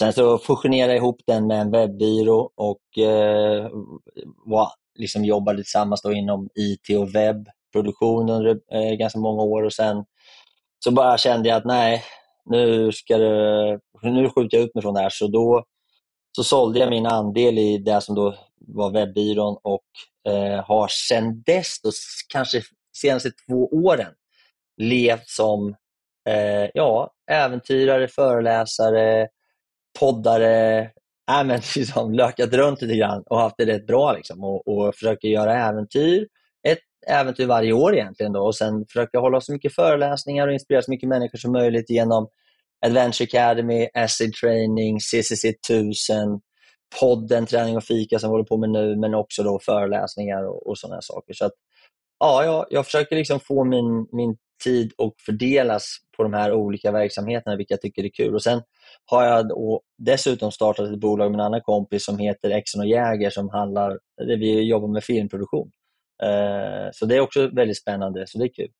sen så fusionerade jag ihop den med en webbyrå och eh, var, liksom jobbade tillsammans inom IT och webbproduktion under eh, ganska många år och sen så bara kände jag att nej, nu, ska det, nu skjuter jag ut mig från det här. Så då så sålde jag min andel i det som då var webbyrån och eh, har sedan dess, då, kanske senaste två åren, levt som eh, ja, äventyrare, föreläsare, poddare, äh, men liksom lökat runt lite grann och haft det rätt bra liksom, och, och försöker göra äventyr. Äventyr varje år egentligen då, och sen försöka hålla så mycket föreläsningar och inspirera så mycket människor som möjligt genom Adventure Academy, Acid Training, CCC 1000, podden Träning och fika som vi håller på med nu, men också då föreläsningar och, och sådana saker. Så att, ja, jag, jag försöker liksom få min, min tid att fördelas på de här olika verksamheterna, vilka jag tycker är kul. Och Sen har jag dessutom startat ett bolag med en annan kompis som heter Exxon och Jäger som handlar, där vi jobbar med filmproduktion. Eh, så det är också väldigt spännande, så det är kul.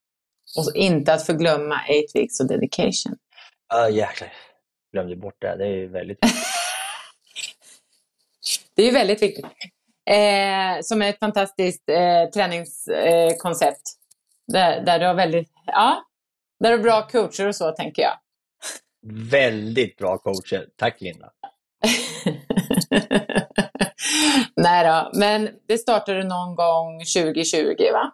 Och inte att förglömma 8 weeks och dedication. Ja, uh, jäklar. Glömde bort det. Det är väldigt viktigt. det är väldigt viktigt. Eh, som är ett fantastiskt eh, träningskoncept. Eh, där, där du har väldigt, ja, där du har bra coacher och så tänker jag. Väldigt bra coacher. Tack Linda. Nej då, men det startade någon gång 2020 va?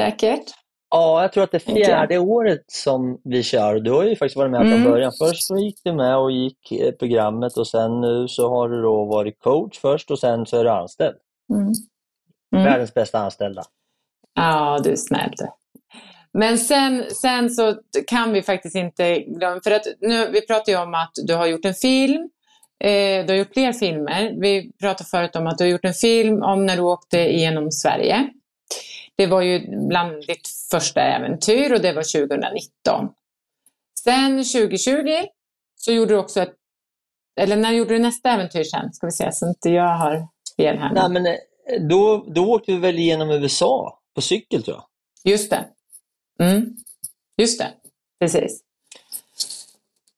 Säkert? Ja, jag tror att det är fjärde året som vi kör. Du har ju faktiskt varit med från mm. början. Först så gick du med och gick eh, programmet och sen nu så har du då varit coach först och sen så är du anställd. Mm. Mm. Världens bästa anställda. Ja, du är snäll. Men sen, sen så kan vi faktiskt inte glömma, för att nu, vi pratar ju om att du har gjort en film, eh, du har gjort fler filmer. Vi pratade förut om att du har gjort en film om när du åkte igenom Sverige. Det var ju bland ditt första äventyr och det var 2019. Sen 2020 så gjorde du också ett, eller när gjorde du nästa äventyr sen? Ska vi se så inte jag har fel här. Nej, men eh, då, då åkte vi väl igenom USA på cykel tror jag. Just det. Mm. Just det, precis.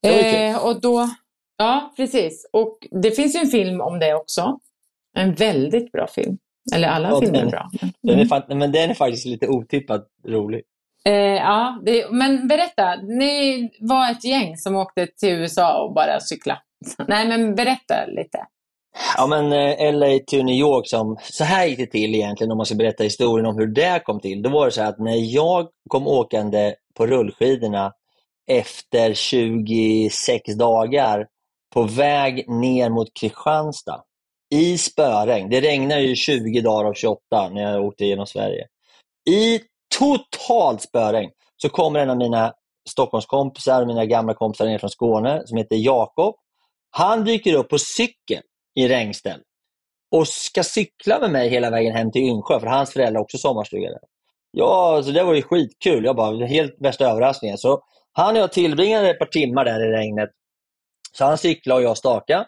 Eh, och då, ja, precis. Och det finns ju en film om det också. En väldigt bra film. Eller alla ja, filmer är bra. Mm. Den är, men den är faktiskt lite otippat rolig. Eh, ja, det, men berätta. Ni var ett gäng som åkte till USA och bara cykla. Nej, men berätta lite. Ja, men eh, LA till New York, som, så här gick det till egentligen om man ska berätta historien om hur det kom till. Då var det så att när jag kom åkande på rullskidorna efter 26 dagar på väg ner mot Kristianstad i spöregn. Det regnade ju 20 dagar av 28 när jag åkte genom Sverige. I totalt spöregn så kommer en av mina Stockholmskompisar, mina gamla kompisar ner från Skåne som heter Jakob. Han dyker upp på cykel i regnställ och ska cykla med mig hela vägen hem till Yngsjö, för hans föräldrar har också sommarstuga där. Ja, så det var ju skitkul. Jag bara, helt värsta överraskningen. Så han och jag tillbringade ett par timmar där i regnet. Så han cyklade och jag staka.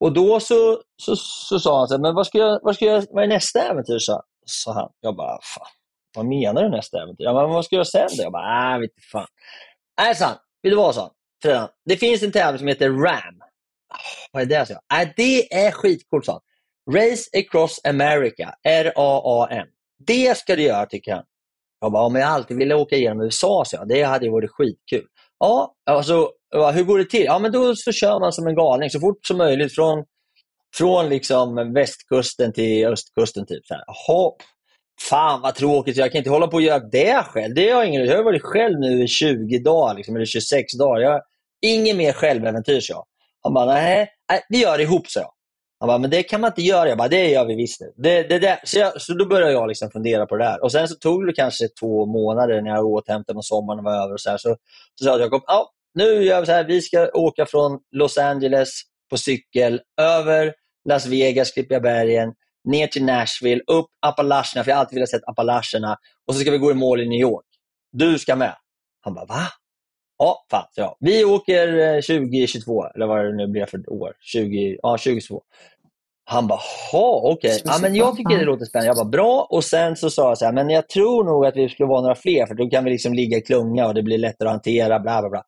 Och då så, så, så sa han så här, men vad, ska jag, vad, ska jag, vad är nästa äventyr? Så, så han. Jag bara, fan, vad menar du nästa äventyr? Ja, men vad ska jag göra sen? Jag bara, äh, vet fan. Nej, sa han. Vet du vad, sa han. Det finns en tävling som heter RAM. Ah, vad är det? Så? Äh, det är skitcoolt, sa han. Race Across America, R-A-A-M. Det ska du göra, tycker han. Jag bara, om jag alltid ville åka igenom USA, så jag. Det hade ju varit skitkul. Ja, alltså, hur går det till? Ja, men då så kör man som en galning så fort som möjligt från, från liksom västkusten till östkusten. Typ. Så här. Hopp. Fan vad tråkigt, jag kan inte hålla på och göra det själv. Det har jag, ingen, jag har varit själv nu i 20 dagar, liksom, eller 26 dagar. Jag har inget mer själväventyr, så. jag. Han bara, nej, vi gör det ihop, så. jag. Han bara, men det kan man inte göra. Jag bara, det gör vi visst. Det, det, det. Så, jag, så då började jag liksom fundera på det där. Och Sen så tog det kanske två månader när jag återhämtade mig och sommaren var över. Och så, här, så, så sa Jakob, ja, nu gör vi så här. Vi ska åka från Los Angeles på cykel över Las Vegas, Klippiga bergen, ner till Nashville, upp Appalacherna, för jag har alltid velat se Appalacherna. Och så ska vi gå i mål i New York. Du ska med. Han bara, va? Ja, fan. Ja. Vi åker eh, 2022, eller vad det nu blir för år. 20, ja, 2022. Han bara, okej. Okay. Ja, men jag tycker det låter spännande. Jag bara, bra. Och sen så sa jag så här, men jag tror nog att vi skulle vara några fler, för då kan vi liksom ligga i klunga och det blir lättare att hantera. Bla, bla, bla.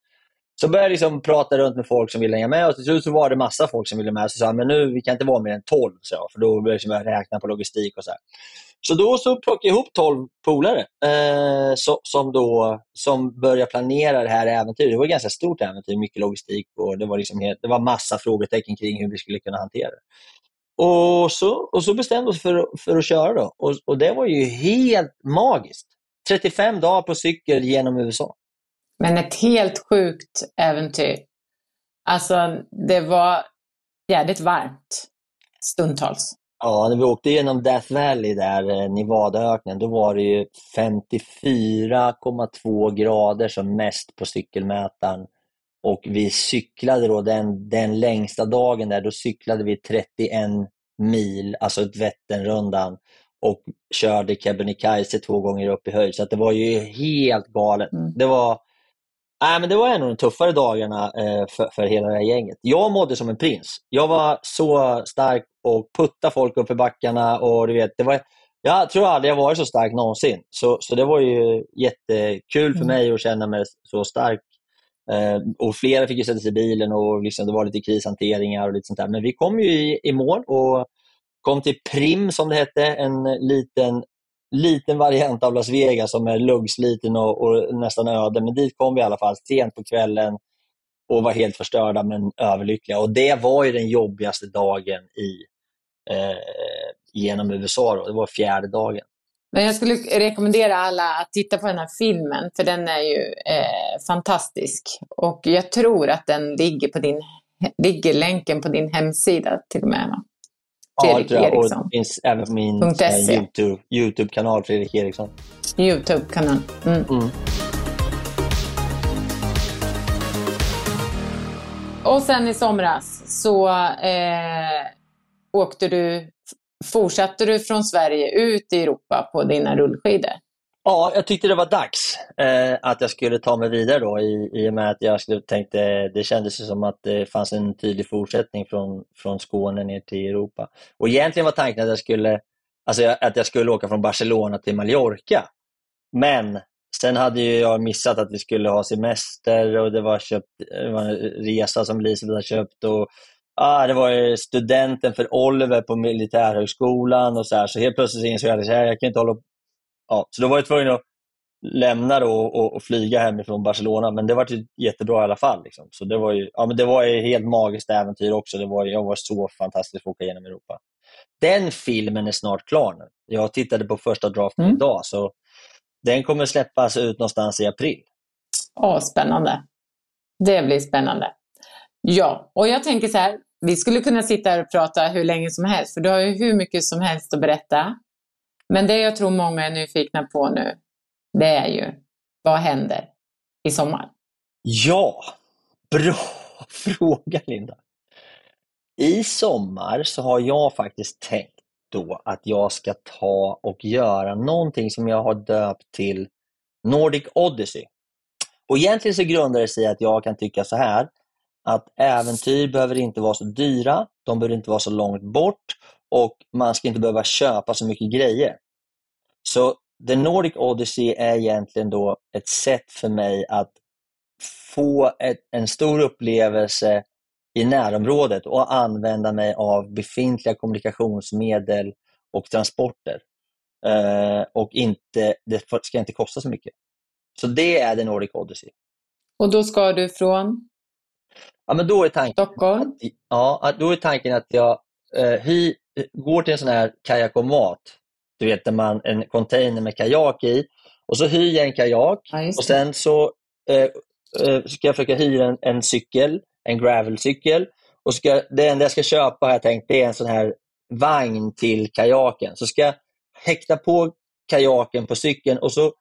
Så började jag liksom prata runt med folk som ville hänga med och till slut så var det massa folk som ville med. Så sa men nu, vi kan inte vara mer än 12, så, för då började jag liksom räkna på logistik och så här. Så då så plockade jag ihop 12 polare eh, så, som, då, som började planera det här äventyret. Det var ett ganska stort äventyr, mycket logistik och det var, liksom helt, det var massa frågetecken kring hur vi skulle kunna hantera det. Och så, och så bestämde vi oss för, för att köra. Då. Och, och det var ju helt magiskt. 35 dagar på cykel genom USA. Men ett helt sjukt äventyr. Alltså, det var jävligt varmt stundtals. Ja, när vi åkte genom Death Valley, där eh, Nevadaöknen, då var det ju 54,2 grader som mest på cykelmätaren. Och vi cyklade då den, den längsta dagen där, då cyklade vi 31 mil, alltså ett Vätternrundan och körde Kebnekaise två gånger upp i höjd. Så det var ju helt galet. Mm. Det var Nej, men det var en av de tuffare dagarna eh, för, för hela det här gänget. Jag mådde som en prins. Jag var så stark och puttade folk upp i backarna. Och du vet, det var, jag tror aldrig jag varit så stark någonsin. Så, så det var ju jättekul för mm. mig att känna mig så stark. Eh, och Flera fick ju sätta sig i bilen och liksom, det var lite krishanteringar och lite sånt där. Men vi kom ju i, i mål och kom till Prim som det hette, en liten liten variant av Las Vegas som är luggsliten och, och, nästan öde. Men dit kom vi i alla fall sent på kvällen och var helt förstörda men överlyckliga. Och Det var ju den jobbigaste dagen i eh, genom USA. Då. Det var fjärde dagen. Men jag skulle rekommendera alla att titta på den här filmen, för den är ju eh, fantastisk. Och jag tror att den ligger på din, ligger länken på din hemsida till och med. Va? Fredrik ja, Eriksson. Och det finns även på min YouTube, YouTube-kanal, Fredrik Eriksson. YouTube-kanal. Mm. Mm. Och sen i somras så eh, åkte du, fortsatte du från Sverige ut i Europa på dina rullskidor? Ja, jag tyckte det var dags eh, att jag skulle ta mig vidare då i, i och med att jag skulle, tänkte, det kändes som att det fanns en tydlig fortsättning från, från Skåne ner till Europa. Och egentligen var tanken att jag skulle, alltså att jag skulle åka från Barcelona till Mallorca. Men sen hade jag missat att vi skulle ha semester och det var, köpt, det var en resa som Elisabeth hade köpt. Och, ah, det var studenten för Oliver på Militärhögskolan och så här. Så helt plötsligt insåg jag att jag kan inte hålla ja, så då var jag tvungen att lämna då och, och, flyga hemifrån Barcelona, men det var jättebra i alla fall. Liksom. Så det var ju ja, men det var ju helt magiskt äventyr också. Det var, jag var så fantastisk att åka genom Europa. Den filmen är snart klar nu. Jag tittade på första draften mm. idag, så den kommer släppas ut någonstans i april. Åh, spännande. Det blir spännande. Ja, och jag tänker så här, vi skulle kunna sitta här och prata hur länge som helst, för du har ju hur mycket som helst att berätta. Men det jag tror många är nyfikna på nu, det är ju vad händer i sommar? Ja, bra fråga Linda. I sommar så har jag faktiskt tänkt då att jag ska ta och göra någonting som jag har döpt till Nordic Odyssey. Och Egentligen så grundar det sig i att jag kan tycka så här att äventyr behöver inte vara så dyra, de behöver inte vara så långt bort och man ska inte behöva köpa så mycket grejer. Så The Nordic Odyssey är egentligen då ett sätt för mig att få ett, en stor upplevelse i närområdet och använda mig av befintliga kommunikationsmedel och transporter. Uh, och inte, det ska inte kosta så mycket. Så det är The Nordic Odyssey. Och då ska du från? Ja, men då är tanken, Stockholm? Att, ja, då är tanken att jag uh, hy, går till en sån här kajakomat. Du vet, man, en container med kajak i. Och så hyr jag en kajak ja, och sen så uh, ska jag försöka hyra en, en cykel, en gravelcykel. Och ska, det enda jag ska köpa har jag tänkt det är en sån här vagn till kajaken. Så ska jag häkta på kajaken på cykeln och så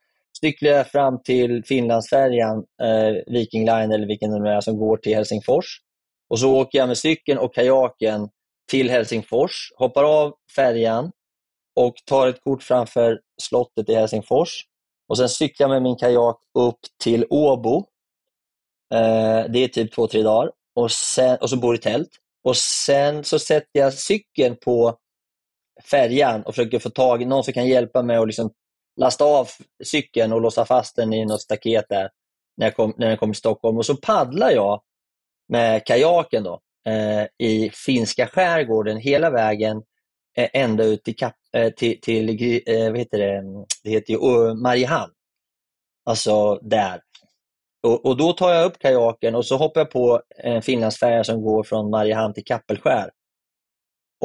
cyklar jag fram till Finlandsfärjan, eh, Viking Line eller vilken det nu är, som går till Helsingfors. Och så åker jag med cykeln och kajaken till Helsingfors, hoppar av färjan och tar ett kort framför slottet i Helsingfors. Och Sen cyklar jag med min kajak upp till Åbo. Eh, det är typ två, tre dagar. Och, sen, och så bor i tält. Och Sen så sätter jag cykeln på färjan och försöker få tag i någon som kan hjälpa mig att liksom lasta av cykeln och låsa fast den i något staket där när jag, kom, när jag kom till Stockholm. Och så paddlar jag med kajaken då, eh, i finska skärgården hela vägen eh, ända ut till, Kap, eh, till, till eh, vad heter det, det heter ju eh, Mariehamn. Alltså där. Och, och, Då tar jag upp kajaken och så hoppar jag på en finlandsfärja som går från Mariehamn till Kappelskär.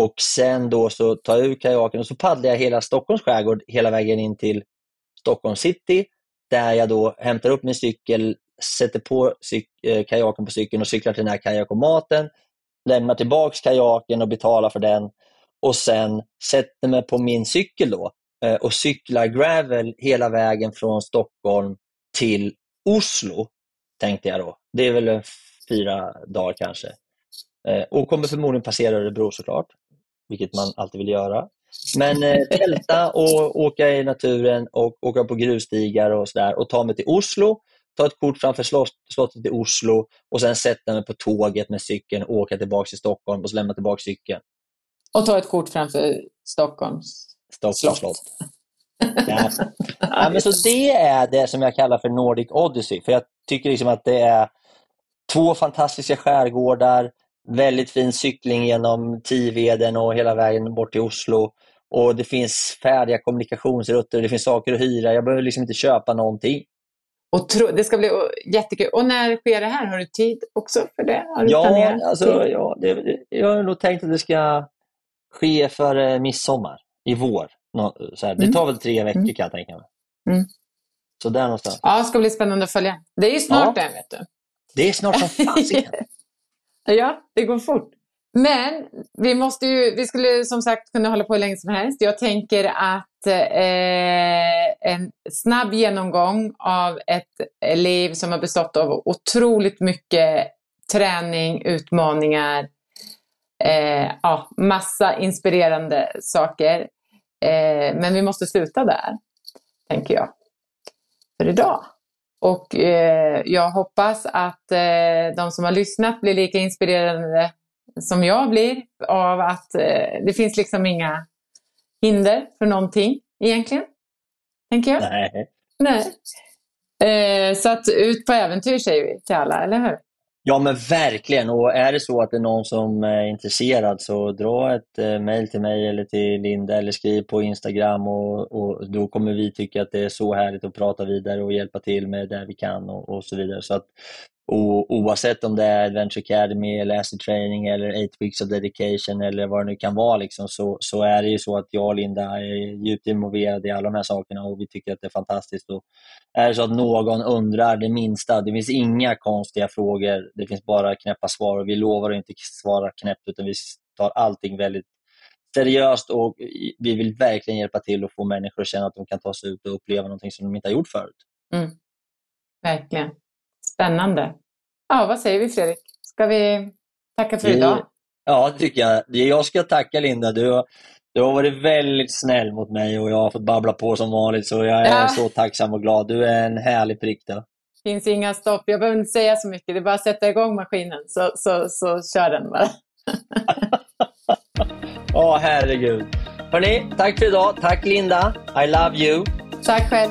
Och sen då så tar jag ur kajaken och så paddlar jag hela Stockholms skärgård hela vägen in till Stockholm city där jag då hämtar upp min cykel, sätter på eh, kajaken på cykeln och cyklar till den här kajakomaten, lämnar tillbaks kajaken och betalar för den och sen sätter mig på min cykel då eh, och cyklar gravel hela vägen från Stockholm till Oslo, tänkte jag då. Det är väl fyra dagar kanske. Eh, och kommer förmodligen passera Örebro såklart vilket man alltid vill göra. Men eh, tälta och åka i naturen och åka på grusstigar och sådär och ta mig till Oslo, ta ett kort framför slottet i Oslo och sen sätta mig på tåget med cykeln och åka tillbaka till Stockholm och så lämna tillbaka cykeln. Och ta ett kort framför Stockholms, Stockholms slott. Ja. ja. men så det är det som jag kallar för Nordic Odyssey. För jag tycker liksom att det är två fantastiska skärgårdar, Väldigt fin cykling genom Tiveden och hela vägen bort till Oslo. Och Det finns färdiga kommunikationsrutter, det finns saker att hyra. Jag behöver liksom inte köpa någonting. Och tro, det ska bli jättekul. Och när sker det här? Har du tid också för det? Ja, alltså, ja det, jag har nog tänkt att det ska ske före midsommar i vår. Så här, det Mm. tar väl tre veckor Mm. kan jag tänka mig. Mm. Så där någonstans. Ja, det ska bli spännande att följa. Det är ju snart Ja. det, vet du. Det är snart som fasiken. Ja, det går fort. Men vi måste ju, vi skulle som sagt kunna hålla på hur länge som helst. Jag tänker att eh, en snabb genomgång av ett liv som har bestått av otroligt mycket träning, utmaningar, eh, ja, massa inspirerande saker. Eh, men vi måste sluta där, tänker jag, för idag. Och eh, jag hoppas att eh, de som har lyssnat blir lika inspirerade som jag blir av att eh, det finns liksom inga hinder för någonting egentligen. Tänker jag. Nej. Nej. Eh, så att ut på äventyr säger vi till alla, eller hur? Ja men verkligen och är det så att det är någon som är intresserad så dra ett eh, mejl till mig eller till Linda eller skriv på Instagram och, och då kommer vi tycka att det är så härligt att prata vidare och hjälpa till med det vi kan och, och så vidare. Så att, och, oavsett om det är Adventure Academy eller Acid Training eller 8 Weeks of Dedication eller vad det nu kan vara liksom, så, så är det ju så att jag och Linda är djupt involverade i alla de här sakerna och vi tycker att det är fantastiskt. Och är det så att någon undrar det minsta, det finns inga konstiga frågor, det finns bara knäppa svar och vi lovar att inte svara knäppt utan vi tar allting väldigt seriöst och vi vill verkligen hjälpa till och få människor att känna att de kan ta sig ut och uppleva någonting som de inte har gjort förut. Mm. Verkligen. Spännande. Ja, vad säger vi Fredrik? Ska vi tacka för idag? Ja, det tycker jag. Det- Jag ska tacka Linda. Du har, du har varit väldigt snäll mot mig och jag har fått babbla på som vanligt så jag är Ja. så tacksam och glad. Du är en härlig prick. Då. finns inga stopp. Jag behöver inte säga så mycket. Det är bara att sätta igång maskinen så, så, så kör den bara. Ja, herregud. Hörni, tack för idag. Tack Linda. I love you. Tack själv.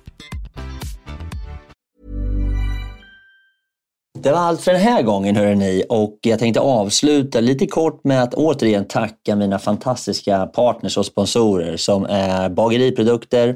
Det var allt för den här gången hörrni. Och jag tänkte avsluta lite kort med att återigen tacka mina fantastiska partners och sponsorer som är Bageriprodukter,